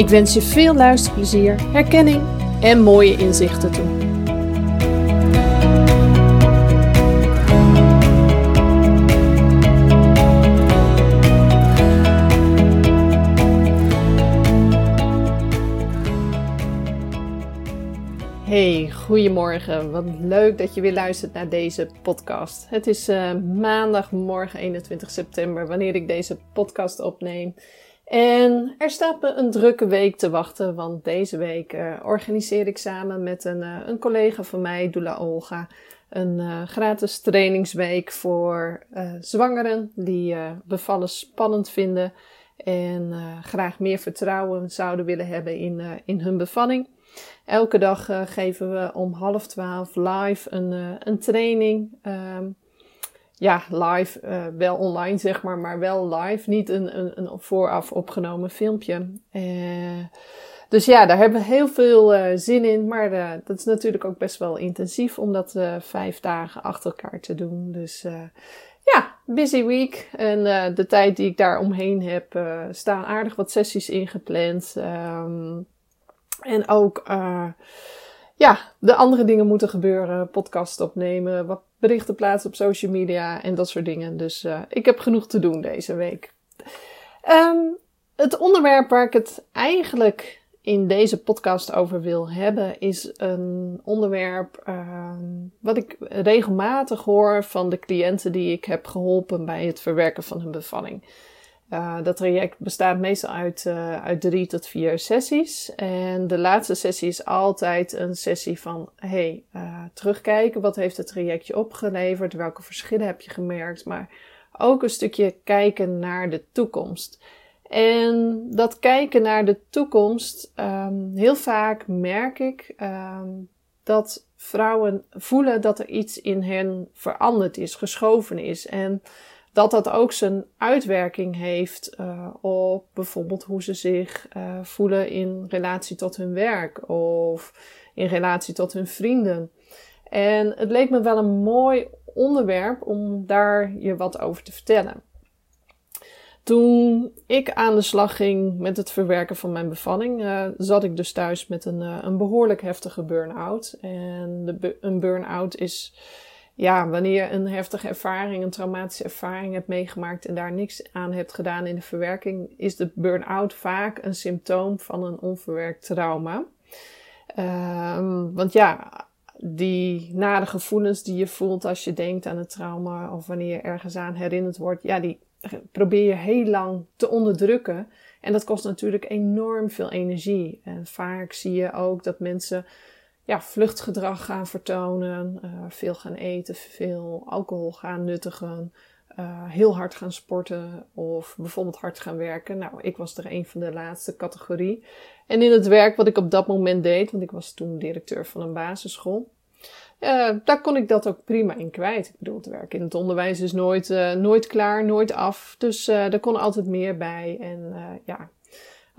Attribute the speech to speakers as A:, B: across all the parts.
A: Ik wens je veel luisterplezier, herkenning en mooie inzichten toe. Hey, goedemorgen. Wat leuk dat je weer luistert naar deze podcast. Het is uh, maandagmorgen 21 september wanneer ik deze podcast opneem. En er staat me een drukke week te wachten, want deze week uh, organiseer ik samen met een, uh, een collega van mij, Dula Olga, een uh, gratis trainingsweek voor zwangeren die bevallen spannend vinden en graag meer vertrouwen zouden willen hebben in, in hun bevalling. Elke dag geven we om half twaalf live een, een training. Um, ja, live, uh, wel online zeg maar, maar wel live. Niet een, een, een vooraf opgenomen filmpje. Uh, dus ja, daar hebben we heel veel uh, zin in. Maar dat is natuurlijk ook best wel intensief om dat vijf dagen achter elkaar te doen. Dus ja, busy week. En de tijd die ik daar omheen heb, staan aardig wat sessies ingepland. Um, en ook ja, de andere dingen moeten gebeuren. Podcast opnemen, wat berichten plaatsen op social media en dat soort dingen. Dus uh, ik heb genoeg te doen deze week. Um, het onderwerp waar ik het eigenlijk in deze podcast over wil hebben, is een onderwerp um, wat ik regelmatig hoor van de cliënten die ik heb geholpen bij het verwerken van hun bevalling. Uh, dat traject bestaat meestal uit, uh, uit drie tot vier sessies. En de laatste sessie is altijd een sessie van, hey, uh, terugkijken. Wat heeft het trajectje opgeleverd? Welke verschillen heb je gemerkt? Maar ook een stukje kijken naar de toekomst. En dat kijken naar de toekomst, um, heel vaak merk ik um, dat vrouwen voelen dat er iets in hen veranderd is, geschoven is. En dat dat ook zijn uitwerking heeft uh, op bijvoorbeeld hoe ze zich uh, voelen in relatie tot hun werk of in relatie tot hun vrienden. En het leek me wel een mooi onderwerp om daar je wat over te vertellen. Toen ik aan de slag ging met het verwerken van mijn bevalling, uh, zat ik dus thuis met een, een behoorlijk heftige burn-out. En de, een burn-out is ja, wanneer je een heftige ervaring, een traumatische ervaring hebt meegemaakt en daar niks aan hebt gedaan in de verwerking, is de burn-out vaak een symptoom van een onverwerkt trauma. Um, want ja, die nare gevoelens die je voelt als je denkt aan het trauma of wanneer je ergens aan herinnerd wordt, ja, die probeer je heel lang te onderdrukken. En dat kost natuurlijk enorm veel energie. En vaak zie je ook dat mensen ja, vluchtgedrag gaan vertonen, uh, veel gaan eten, veel alcohol gaan nuttigen, uh, heel hard gaan sporten of bijvoorbeeld hard gaan werken. Nou, ik was er een van de laatste categorie. En in het werk wat ik op dat moment deed, want ik was toen directeur van een basisschool, uh, daar kon ik dat ook prima in kwijt. Ik bedoel, het werk in het onderwijs is nooit, nooit klaar, nooit af. Dus er kon altijd meer bij. En ja,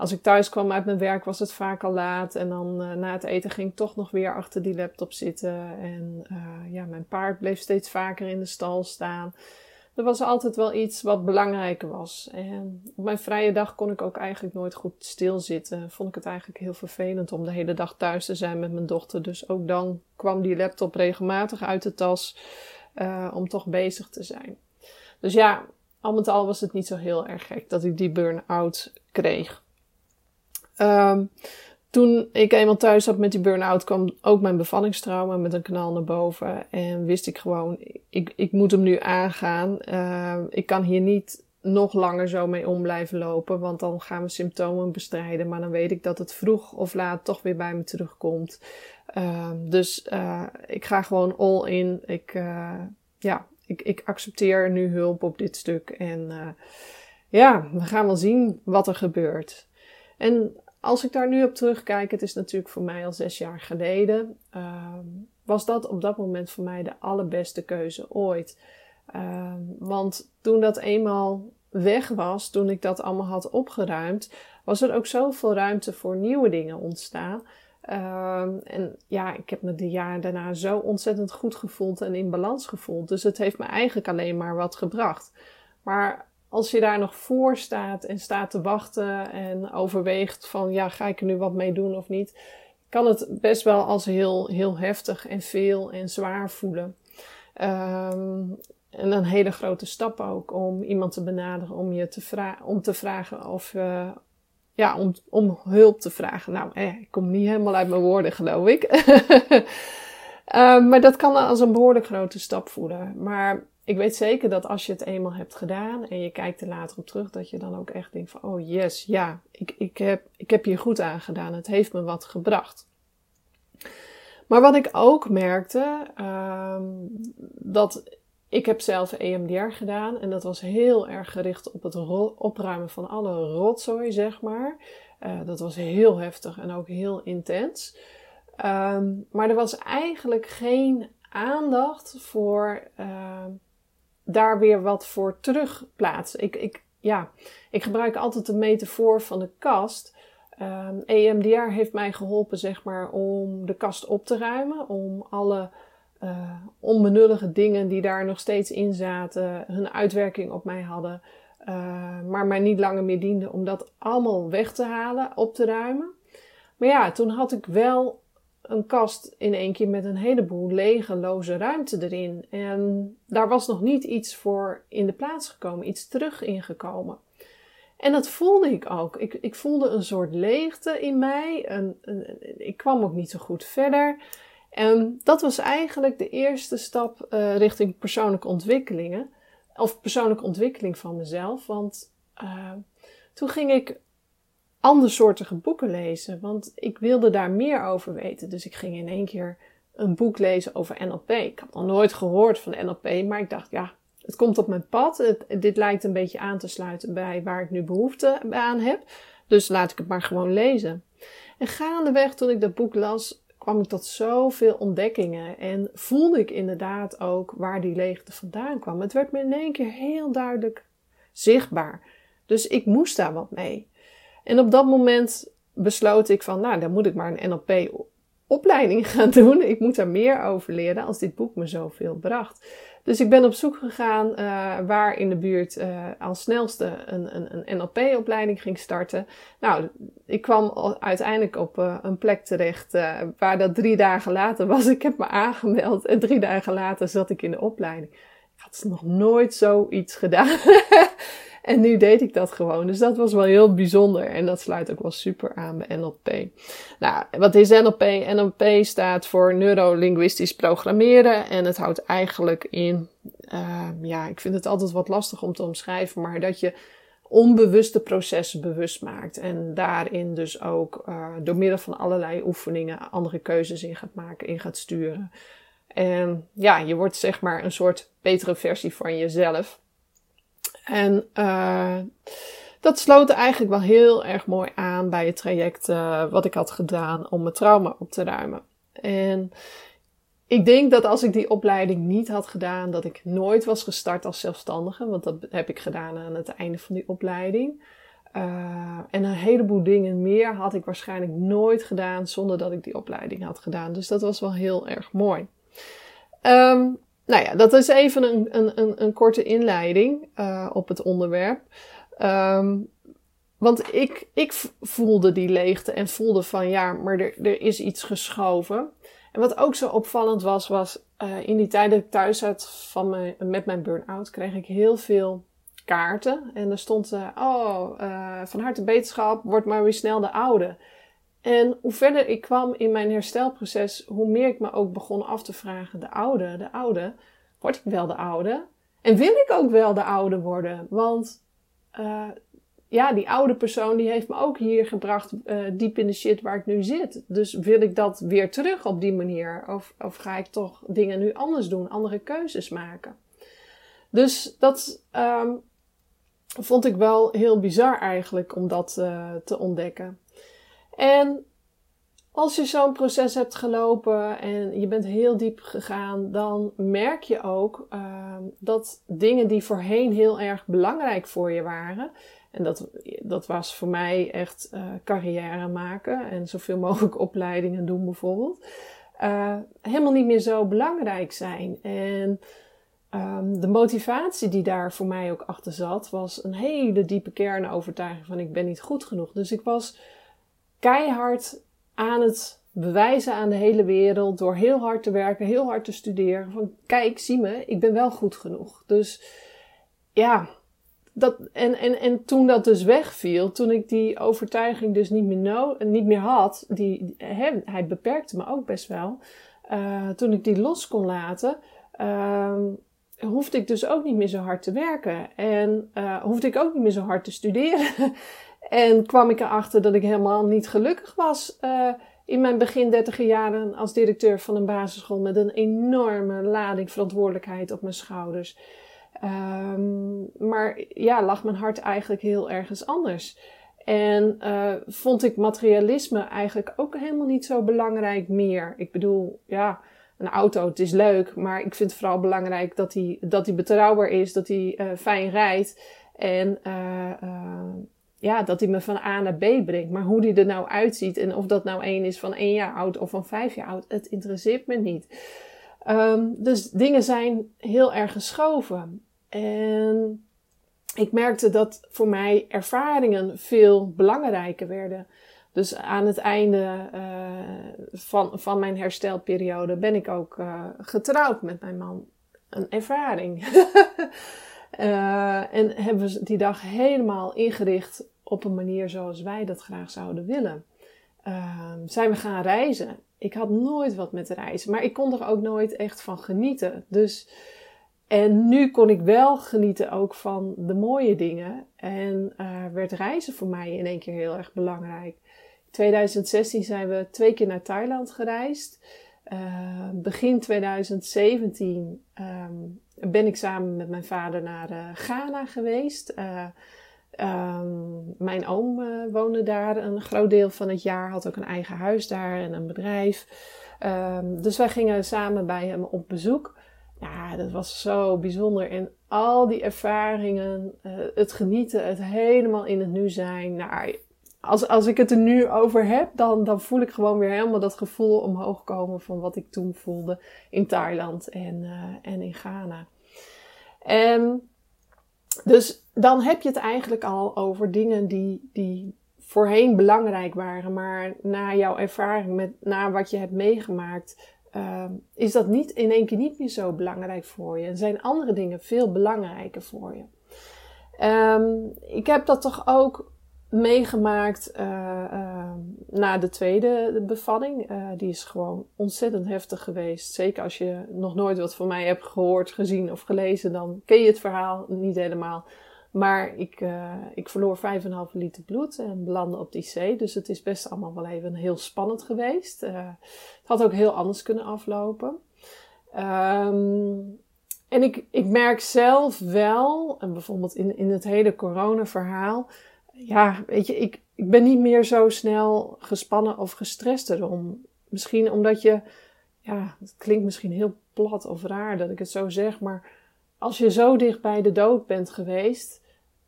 A: als ik thuis kwam uit mijn werk was het vaak al laat. En dan uh, na het eten ging ik toch nog weer achter die laptop zitten. En uh, ja, mijn paard bleef steeds vaker in de stal staan. Er was altijd wel iets wat belangrijker was. En op mijn vrije dag kon ik ook eigenlijk nooit goed stilzitten. Vond ik het eigenlijk heel vervelend om de hele dag thuis te zijn met mijn dochter. Dus ook dan kwam die laptop regelmatig uit de tas uh, om toch bezig te zijn. Dus ja, al met al was het niet zo heel erg gek dat ik die burn-out kreeg. Um, toen ik eenmaal thuis zat met die burn-out, kwam ook mijn bevallingstrauma met een knal naar boven. En wist ik gewoon, ik, ik moet hem nu aangaan. Uh, ik kan hier niet nog langer zo mee om blijven lopen, want dan gaan we symptomen bestrijden. Maar dan weet ik dat het vroeg of laat toch weer bij me terugkomt. Uh, dus uh, ik ga gewoon all in. Ik, uh, ja, ik, ik accepteer nu hulp op dit stuk. En uh, ja, we gaan wel zien wat er gebeurt. En als ik daar nu op terugkijk, het is natuurlijk voor mij al zes jaar geleden, uh, was dat op dat moment voor mij de allerbeste keuze ooit. Uh, want toen dat eenmaal weg was, toen ik dat allemaal had opgeruimd, was er ook zoveel ruimte voor nieuwe dingen ontstaan. Uh, en ja, ik heb me de jaren daarna zo ontzettend goed gevoeld en in balans gevoeld. Dus het heeft me eigenlijk alleen maar wat gebracht. Maar als je daar nog voor staat en staat te wachten en overweegt van ja, ga ik er nu wat mee doen of niet, kan het best wel als heel, heel heftig en veel en zwaar voelen. Um, en een hele grote stap ook om iemand te benaderen om je te, vragen om te vragen of uh, ja, om, om hulp te vragen. Nou, eh, ik kom niet helemaal uit mijn woorden, geloof ik. uh, maar dat kan als een behoorlijk grote stap voelen. Maar ik weet zeker dat als je het eenmaal hebt gedaan en je kijkt er later op terug, dat je dan ook echt denkt van, oh yes, ja, ik, ik, heb, ik heb hier goed aan gedaan. Het heeft me wat gebracht. Maar wat ik ook merkte, um, dat ik heb zelf EMDR gedaan en dat was heel erg gericht op het opruimen van alle rotzooi, zeg maar. Uh, dat was heel heftig en ook heel intens. Um, maar er was eigenlijk geen aandacht voor uh, daar weer wat voor terugplaatsen. Ik, ik, ja, ik gebruik altijd de metafoor van de kast. EMDR heeft mij geholpen, zeg maar, om de kast op te ruimen. Om alle uh, onbenullige dingen die daar nog steeds in zaten, hun uitwerking op mij hadden. Uh, maar mij niet langer meer dienden om dat allemaal weg te halen, op te ruimen. Maar ja, toen had ik wel een kast in één keer met een heleboel lege, loze ruimte erin. En daar was nog niet iets voor in de plaats gekomen, iets terug ingekomen. En dat voelde ik ook. Ik, ik voelde een soort leegte in mij. Een, ik kwam ook niet zo goed verder. En dat was eigenlijk de eerste stap uh, richting persoonlijke ontwikkelingen. Of persoonlijke ontwikkeling van mezelf. Want uh, toen ging ik andersoortige boeken lezen. Want ik wilde daar meer over weten. Dus ik ging in één keer een boek lezen over NLP. Ik had nog nooit gehoord van NLP, maar ik dacht, ja, het komt op mijn pad. Dit lijkt een beetje aan te sluiten bij waar ik nu behoefte aan heb. Dus laat ik het maar gewoon lezen. En gaandeweg, toen ik dat boek las, kwam ik tot zoveel ontdekkingen. En voelde ik inderdaad ook waar die leegte vandaan kwam. Het werd me in één keer heel duidelijk zichtbaar. Dus ik moest daar wat mee. En op dat moment besloot ik van, nou, dan moet ik maar een NLP-opleiding gaan doen. Ik moet daar meer over leren als dit boek me zoveel bracht. Dus ik ben op zoek gegaan uh, waar in de buurt uh, als snelste een, een, een NLP-opleiding ging starten. Nou, ik kwam uiteindelijk op uh, een plek terecht waar dat drie dagen later was. Ik heb me aangemeld en drie dagen later zat ik in de opleiding. Ik had nog nooit zoiets gedaan. En nu deed ik dat gewoon. Dus dat was wel heel bijzonder. En dat sluit ook wel super aan bij NLP. Nou, wat is NLP? NLP staat voor Neurolinguistisch Programmeren. En het houdt eigenlijk in, uh, ja, ik vind het altijd wat lastig om te omschrijven, maar dat je onbewuste processen bewust maakt. En daarin dus ook uh, door middel van allerlei oefeningen andere keuzes in gaat maken, in gaat sturen. En ja, je wordt zeg maar een soort betere versie van jezelf. En uh, dat sloot eigenlijk wel heel erg mooi aan bij het traject uh, wat ik had gedaan om mijn trauma op te ruimen. En ik denk dat als ik die opleiding niet had gedaan, dat ik nooit was gestart als zelfstandige. Want dat heb ik gedaan aan het einde van die opleiding. Uh, en een heleboel dingen meer had ik waarschijnlijk nooit gedaan zonder dat ik die opleiding had gedaan. Dus dat was wel heel erg mooi. Um, nou ja, dat is even een, een, een, een korte inleiding uh, op het onderwerp. Um, want ik, ik voelde die leegte en voelde van ja, maar er, er is iets geschoven. En wat ook zo opvallend was, was uh, in die tijd dat ik thuis zat van mijn, met mijn burn-out, kreeg ik heel veel kaarten. En er stond, oh, van harte beterschap, word maar weer snel de oude. En hoe verder ik kwam in mijn herstelproces, hoe meer ik me ook begon af te vragen: de oude, de oude, word ik wel de oude? En wil ik ook wel de oude worden? Want uh, ja, die oude persoon die heeft me ook hier gebracht, uh, diep in de shit waar ik nu zit. Dus wil ik dat weer terug op die manier? Of, of ga ik toch dingen nu anders doen, andere keuzes maken? Dus dat um, vond ik wel heel bizar eigenlijk om dat uh, te ontdekken. En als je zo'n proces hebt gelopen en je bent heel diep gegaan, dan merk je ook uh, dat dingen die voorheen heel erg belangrijk voor je waren, en dat, dat was voor mij echt uh, carrière maken en zoveel mogelijk opleidingen doen bijvoorbeeld, uh, helemaal niet meer zo belangrijk zijn. En um, de motivatie die daar voor mij ook achter zat, was een hele diepe kernovertuiging van ik ben niet goed genoeg. Dus ik was keihard aan het bewijzen aan de hele wereld door heel hard te werken, heel hard te studeren. Van kijk, zie me, ik ben wel goed genoeg. Dus ja, dat, en, en, en toen dat dus wegviel, toen ik die overtuiging dus niet meer, no, niet meer had, die, hij beperkte me ook best wel. Uh, toen ik die los kon laten, uh, hoefde ik dus ook niet meer zo hard te werken. En uh, hoefde ik ook niet meer zo hard te studeren. En kwam ik erachter dat ik helemaal niet gelukkig was uh, in mijn begin dertiger jaren als directeur van een basisschool met een enorme lading verantwoordelijkheid op mijn schouders. Um, maar ja, lag mijn hart eigenlijk heel ergens anders. En uh, vond ik materialisme eigenlijk ook helemaal niet zo belangrijk meer. Ik bedoel, ja, een auto, het is leuk, maar ik vind het vooral belangrijk dat hij dat die betrouwbaar is, dat hij uh, fijn rijdt. En ja, dat hij me van A naar B brengt. Maar hoe die er nou uitziet en of dat nou één is van één jaar oud of van vijf jaar oud, het interesseert me niet. Um, dus dingen zijn heel erg geschoven. En ik merkte dat voor mij ervaringen veel belangrijker werden. Dus aan het einde uh, van, van mijn herstelperiode ben ik ook uh, getrouwd met mijn man. Een ervaring. uh, en hebben we die dag helemaal ingericht op een manier zoals wij dat graag zouden willen. Uh, zijn we gaan reizen. Ik had nooit wat met reizen, maar ik kon er ook nooit echt van genieten. Dus, en nu kon ik wel genieten ook van de mooie dingen. En uh, werd reizen voor mij in één keer heel erg belangrijk. In 2016 zijn we twee keer naar Thailand gereisd. Uh, begin 2017 um, ehm, ben ik samen met mijn vader naar uh, Ghana geweest. Um, mijn oom uh, woonde daar een groot deel van het jaar, had ook een eigen huis daar en een bedrijf. Um, dus wij gingen samen bij hem op bezoek. Ja, dat was zo bijzonder. En al die ervaringen, uh, het genieten, het helemaal in het nu zijn. Nou, als, als ik het er nu over heb, dan, dan voel ik gewoon weer helemaal dat gevoel omhoog komen van wat ik toen voelde in Thailand en, uh, en in Ghana. En dus dan heb je het eigenlijk al over dingen die, die voorheen belangrijk waren, maar na jouw ervaring, met, na wat je hebt meegemaakt, uh, is dat niet in één keer niet meer zo belangrijk voor je. En zijn andere dingen veel belangrijker voor je. Um, ik heb dat toch ook meegemaakt uh, uh, na de tweede bevalling. Uh, die is gewoon ontzettend heftig geweest. Zeker als je nog nooit wat van mij hebt gehoord, gezien of gelezen, dan ken je het verhaal niet helemaal. Maar ik, ik verloor 5,5 liter bloed en belandde op die IC. Dus het is best allemaal wel even heel spannend geweest. het had ook heel anders kunnen aflopen. Um, en ik, ik merk zelf wel, en bijvoorbeeld in, in het hele corona-verhaal, ja, weet je, ik, ik ben niet meer zo snel gespannen of gestrest erom. Misschien omdat je, ja, het klinkt misschien heel plat of raar dat ik het zo zeg, maar als je zo dicht bij de dood bent geweest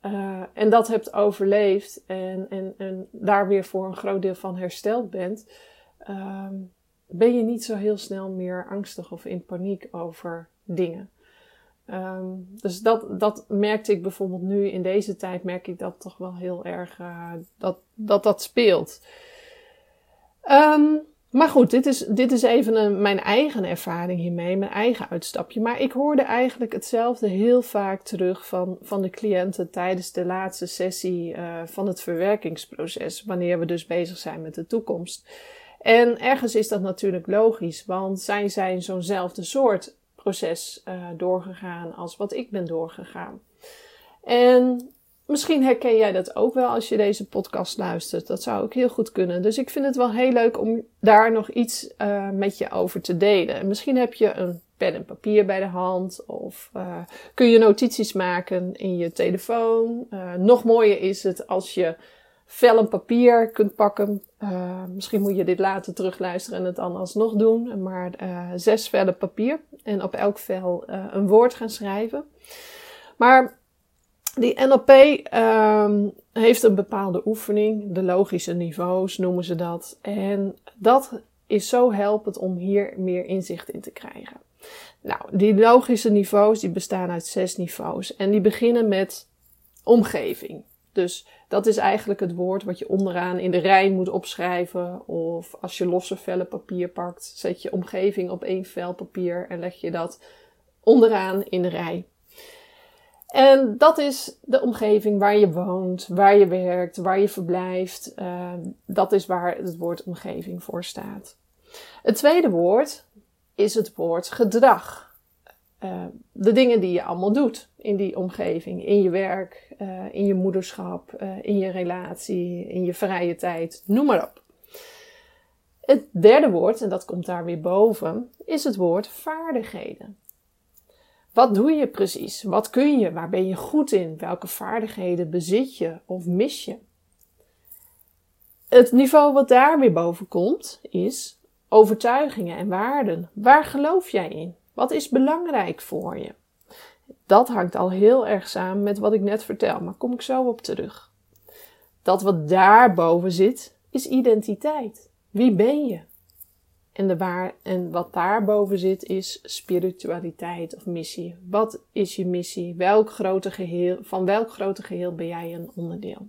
A: uh, en dat hebt overleefd en, en, en daar weer voor een groot deel van hersteld bent, uh, ben je niet zo heel snel meer angstig of in paniek over dingen. Um, dus dat, dat merkte ik bijvoorbeeld nu in deze tijd, merk ik dat toch wel heel erg uh, dat, dat dat speelt. Um, maar goed, dit is, dit is even een, mijn eigen ervaring hiermee, mijn eigen uitstapje. Maar ik hoorde eigenlijk hetzelfde heel vaak terug van, van de cliënten tijdens de laatste sessie uh, van het verwerkingsproces, wanneer we dus bezig zijn met de toekomst. En ergens is dat natuurlijk logisch, want zij zijn zo'nzelfde soort proces uh, doorgegaan als wat ik ben doorgegaan. En Misschien herken jij dat ook wel als je deze podcast luistert. Dat zou ook heel goed kunnen. Dus ik vind het wel heel leuk om daar nog iets uh, met je over te delen. En misschien heb je een pen en papier bij de hand. Of uh, kun je notities maken in je telefoon. Nog mooier is het als je vel papier kunt pakken. misschien moet je dit later terugluisteren en het dan alsnog doen. Maar zes vellen papier. En op elk vel een woord gaan schrijven. Maar die NLP um, heeft een bepaalde oefening, de logische niveaus noemen ze dat. En dat is zo helpend om hier meer inzicht in te krijgen. Nou, die logische niveaus die bestaan uit zes niveaus en die beginnen met omgeving. Dus dat is eigenlijk het woord wat je onderaan in de rij moet opschrijven. Of als je losse vellen papier pakt, zet je omgeving op één vel papier en leg je dat onderaan in de rij. En dat is de omgeving waar je woont, waar je werkt, waar je verblijft. Uh, dat is waar het woord omgeving voor staat. Het tweede woord is het woord gedrag. Uh, de dingen die je allemaal doet in die omgeving, in je werk, uh, in je moederschap, in je relatie, in je vrije tijd, noem maar op. Het derde woord, en dat komt daar weer boven, is het woord vaardigheden. Wat doe je precies? Wat kun je? Waar ben je goed in? Welke vaardigheden bezit je of mis je? Het niveau wat daar weer boven komt is overtuigingen en waarden. Waar geloof jij in? Wat is belangrijk voor je? Dat hangt al heel erg samen met wat ik net vertel, maar kom ik zo op terug. Dat wat daarboven zit, is identiteit. Wie ben je? En, de waar, en wat daarboven zit is spiritualiteit of missie. Wat is je missie? Welk grote geheel, van welk grote geheel ben jij een onderdeel?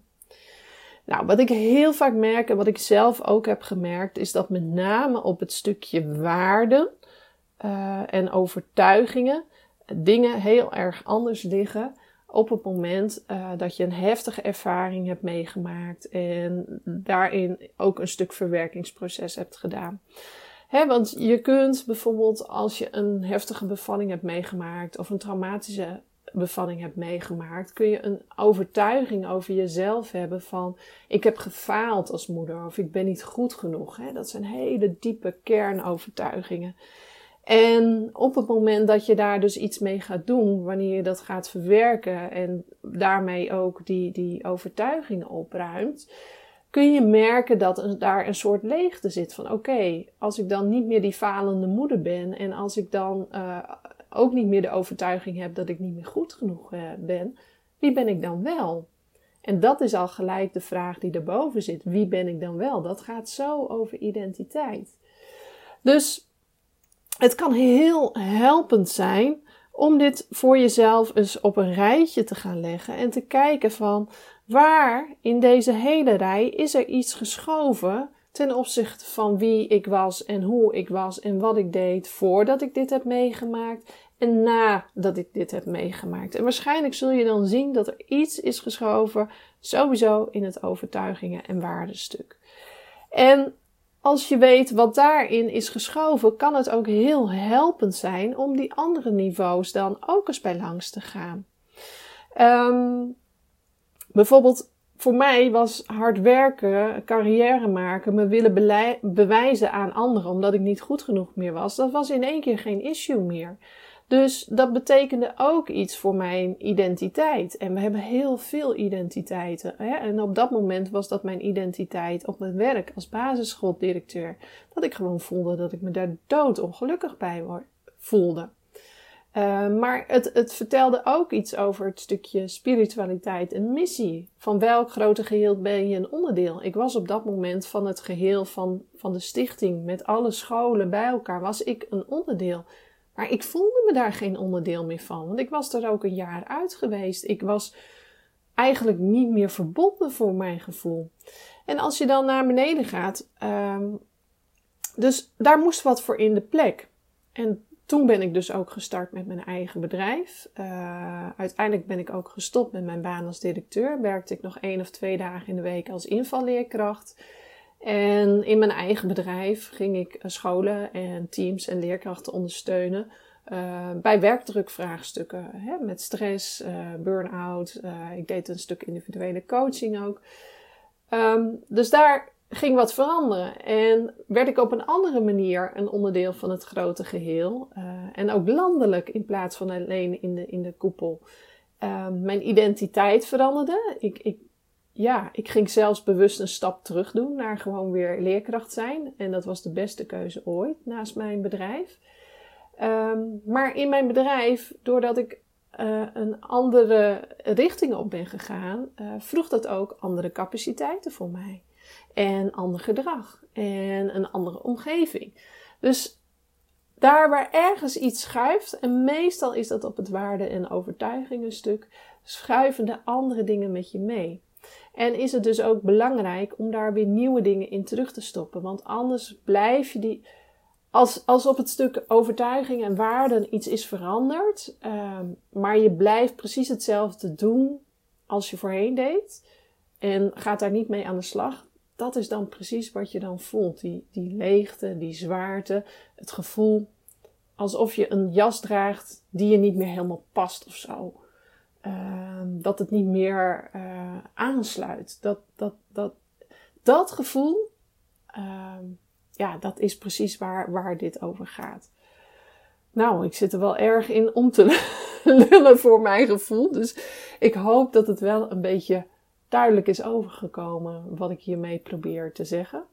A: Nou, wat ik heel vaak merk en wat ik zelf ook heb gemerkt, is dat met name op het stukje waarden uh, en overtuigingen dingen heel erg anders liggen op het moment uh, dat je een heftige ervaring hebt meegemaakt en daarin ook een stuk verwerkingsproces hebt gedaan want je kunt bijvoorbeeld als je een heftige bevalling hebt meegemaakt of een traumatische bevalling hebt meegemaakt, kun je een overtuiging over jezelf hebben van ik heb gefaald als moeder of ik ben niet goed genoeg. dat zijn hele diepe kernovertuigingen. En op het moment dat je daar dus iets mee gaat doen, wanneer je dat gaat verwerken en daarmee ook die, die overtuigingen opruimt, kun je merken dat er, daar een soort leegte zit van oké, als ik dan niet meer die falende moeder ben en als ik dan uh, ook niet meer de overtuiging heb dat ik niet meer goed genoeg uh, ben, wie ben ik dan wel? En dat is al gelijk de vraag die erboven zit. Wie ben ik dan wel? Dat gaat zo over identiteit. Dus het kan heel helpend zijn om dit voor jezelf eens op een rijtje te gaan leggen en te kijken van Waar in deze hele rij is er iets geschoven ten opzichte van wie ik was en hoe ik was en wat ik deed voordat ik dit heb meegemaakt en nadat ik dit heb meegemaakt. En waarschijnlijk zul je dan zien dat er iets is geschoven, sowieso in het overtuigingen en waardestuk. En als je weet wat daarin is geschoven, kan het ook heel helpend zijn om die andere niveaus dan ook eens bij langs te gaan. Um, Bijvoorbeeld voor mij was hard werken, carrière maken, me willen bewijzen aan anderen omdat ik niet goed genoeg meer was, dat was in één keer geen issue meer. Dus dat betekende ook iets voor mijn identiteit. En we hebben heel veel identiteiten. Hè? En op dat moment was dat mijn identiteit op mijn werk als basisschooldirecteur. Dat ik gewoon voelde dat ik me daar dood ongelukkig bij voelde. Uh, maar het, het vertelde ook iets over het stukje spiritualiteit en missie. Van welk grote geheel ben je een onderdeel? Ik was op dat moment van het geheel van, van de stichting met alle scholen bij elkaar, was ik een onderdeel. Maar ik voelde me daar geen onderdeel meer van, want ik was er ook een jaar uit geweest. Ik was eigenlijk niet meer verbonden voor mijn gevoel. En als je dan naar beneden gaat, um, dus daar moest wat voor in de plek. En toen ben ik dus ook gestart met mijn eigen bedrijf. Uh, uiteindelijk ben ik ook gestopt met mijn baan als directeur. Werkte ik nog één of twee dagen in de week als invalleerkracht. En in mijn eigen bedrijf ging ik scholen en teams en leerkrachten ondersteunen uh, bij werkdrukvraagstukken. Hè, met stress, uh, burn-out. ik deed een stuk individuele coaching ook. Um, dus daar ging wat veranderen. En werd ik op een andere manier een onderdeel van het grote geheel. En ook landelijk in plaats van alleen in de, in de koepel. Uh, mijn identiteit veranderde. Ik, ik, ja, ik ging zelfs bewust een stap terug doen naar gewoon weer leerkracht zijn. En dat was de beste keuze ooit naast mijn bedrijf. Um, maar in mijn bedrijf, doordat ik uh, een andere richting op ben gegaan, uh, vroeg dat ook andere capaciteiten voor mij en ander gedrag en een andere omgeving. Dus daar waar ergens iets schuift, en meestal is dat op het waarde- en overtuigingenstuk, schuiven de andere dingen met je mee. En is het dus ook belangrijk om daar weer nieuwe dingen in terug te stoppen, want anders blijf je die. Als, als op het stuk overtuiging en waarden iets is veranderd, ehm, maar je blijft precies hetzelfde doen als je voorheen deed en gaat daar niet mee aan de slag, dat is dan precies wat je dan voelt. Die, die leegte, die zwaarte, het gevoel alsof je een jas draagt die je niet meer helemaal past of zo. Ehm, dat het niet meer uh, aansluit. Dat, dat, dat, dat gevoel, uh, ja, dat is precies waar, waar dit over gaat. Nou, ik zit er wel erg in om te lullen voor mijn gevoel. Dus ik hoop dat het wel een beetje duidelijk is overgekomen wat ik hiermee probeer te zeggen.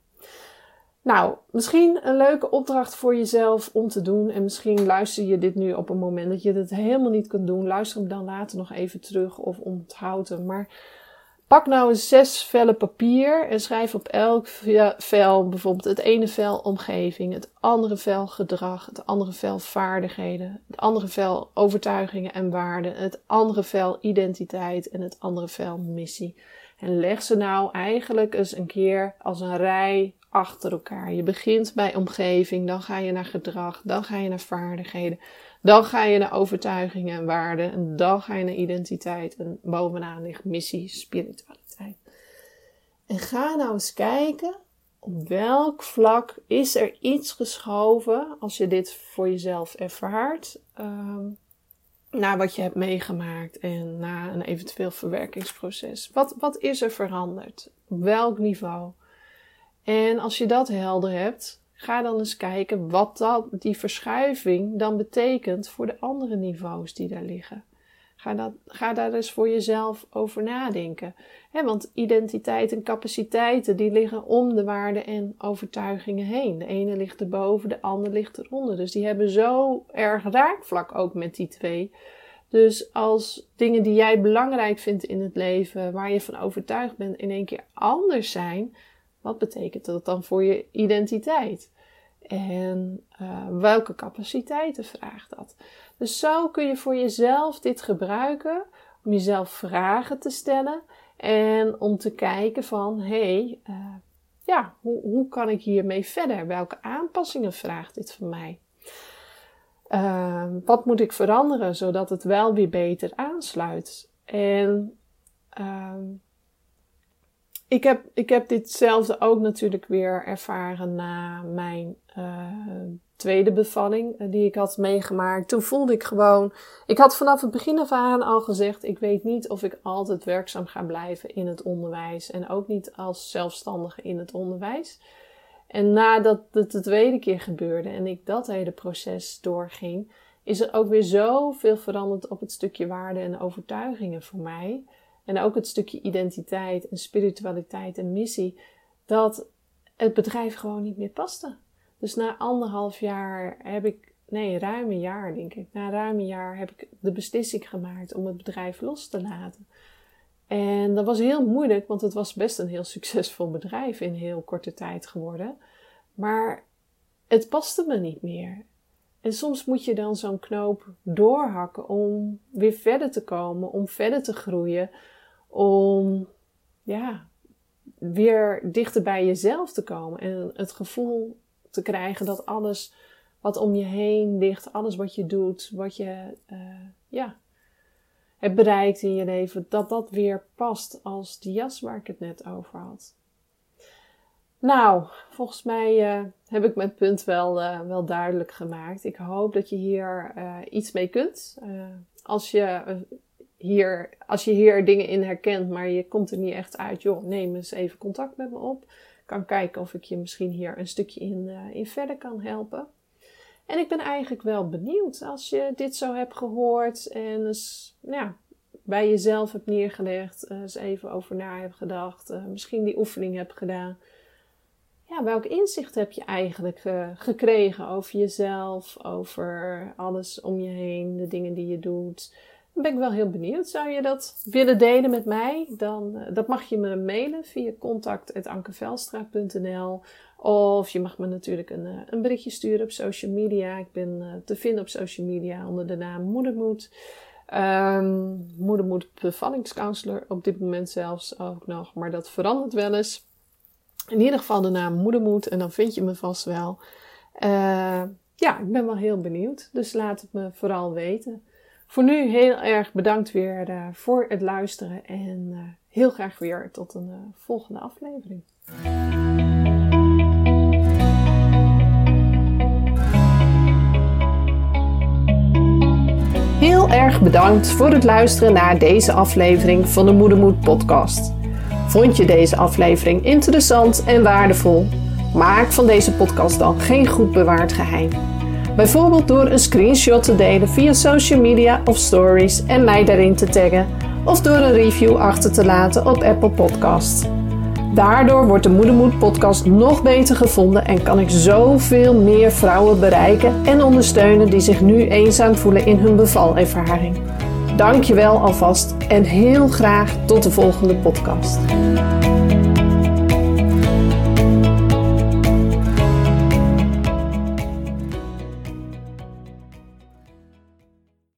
A: Nou, misschien een leuke opdracht voor jezelf om te doen. En misschien luister je dit nu op een moment dat je dit helemaal niet kunt doen. Luister hem dan later nog even terug of onthoud hem. Maar pak nou eens zes vellen papier en schrijf op elk vel bijvoorbeeld het ene vel omgeving, het andere vel gedrag, het andere vel vaardigheden, het andere vel overtuigingen en waarden, het andere vel identiteit en het andere vel missie. En leg ze nou eigenlijk eens een keer als een rij achter elkaar. Je begint bij omgeving, dan ga je naar gedrag, dan ga je naar vaardigheden, dan ga je naar overtuigingen en waarden, en dan ga je naar identiteit en bovenaan ligt missie, spiritualiteit. En ga nou eens kijken op welk vlak is er iets geschoven als je dit voor jezelf ervaart. Um, na wat je hebt meegemaakt en na een eventueel verwerkingsproces. Wat, wat is er veranderd? Op welk niveau? En als je dat helder hebt, ga dan eens kijken wat dat, die verschuiving dan betekent voor de andere niveaus die daar liggen. Ga, dat, ga daar eens voor jezelf over nadenken. want identiteit en capaciteiten die liggen om de waarden en overtuigingen heen. De ene ligt erboven, de ander ligt eronder. Dus die hebben zo erg raakvlak ook met die twee. Dus als dingen die jij belangrijk vindt in het leven, waar je van overtuigd bent, in één keer anders zijn, wat betekent dat dan voor je identiteit? En uh, welke capaciteiten vraagt dat? Dus zo kun je voor jezelf dit gebruiken om jezelf vragen te stellen en om te kijken van hé, hey, uh, ja, hoe, hoe kan ik hiermee verder? Welke aanpassingen vraagt dit van mij? Uh, wat moet ik veranderen zodat het wel weer beter aansluit? En ik heb, ik heb ditzelfde ook natuurlijk weer ervaren na mijn uh, tweede bevalling uh, die ik had meegemaakt. Toen voelde ik gewoon, ik had vanaf het begin af aan al gezegd, ik weet niet of ik altijd werkzaam ga blijven in het onderwijs en ook niet als zelfstandige in het onderwijs. En nadat het de tweede keer gebeurde en ik dat hele proces doorging, is er ook weer zoveel veranderd op het stukje waarde en overtuigingen voor mij. En ook het stukje identiteit en spiritualiteit en missie, dat het bedrijf gewoon niet meer paste. Dus na anderhalf jaar heb ik, nee, ruim een jaar denk ik, na ruim een jaar heb ik de beslissing gemaakt om het bedrijf los te laten. En dat was heel moeilijk, want het was best een heel succesvol bedrijf in heel korte tijd geworden. Maar het paste me niet meer. En soms moet je dan zo'n knoop doorhakken om weer verder te komen, om verder te groeien, om ja, weer dichter bij jezelf te komen en het gevoel te krijgen dat alles wat om je heen ligt, alles wat je doet, wat je uh, ja, hebt bereikt in je leven, dat dat weer past als die jas waar ik het net over had. Nou, volgens mij uh, heb ik mijn punt wel, uh, wel duidelijk gemaakt. Ik hoop dat je hier uh, iets mee kunt. als, je, hier, als je hier dingen in herkent, maar je komt er niet echt uit, neem eens even contact met me op. Kan kijken of ik je misschien hier een stukje in, in verder kan helpen. En ik ben eigenlijk wel benieuwd als je dit zo hebt gehoord en eens nou ja, bij jezelf hebt neergelegd, eens even over na hebt gedacht, misschien die oefening hebt gedaan ja, welk inzicht heb je eigenlijk uh, gekregen over jezelf, over alles om je heen, de dingen die je doet? Dan ben ik wel heel benieuwd. Zou je dat willen delen met mij? Dan uh, dat mag je me mailen via contact.ankevelstra.nl of je mag me natuurlijk een, uh, een berichtje sturen op social media. Ik ben te vinden op social media onder de naam Moedermoed. Um, Moedermoed bevallingscounselor op dit moment zelfs ook nog, maar dat verandert wel eens in ieder geval de naam Moedermoed en dan vind je me vast wel. Uh, ja, ik ben wel heel benieuwd. Dus laat het me vooral weten. Voor nu heel erg bedankt weer uh, voor het luisteren en uh, heel graag weer tot een volgende aflevering. Heel erg bedankt voor het luisteren naar deze aflevering van de Moedermoed podcast. Vond je deze aflevering interessant en waardevol? Maak van deze podcast dan geen goed bewaard geheim. Bijvoorbeeld door een screenshot te delen via social media of stories en mij daarin te taggen, of door een review achter te laten op Apple Podcasts. Daardoor wordt de Moedermoed podcast nog beter gevonden en kan ik zoveel meer vrouwen bereiken en ondersteunen die zich nu eenzaam voelen in hun bevalervaring. Dankjewel alvast en heel graag tot de volgende podcast.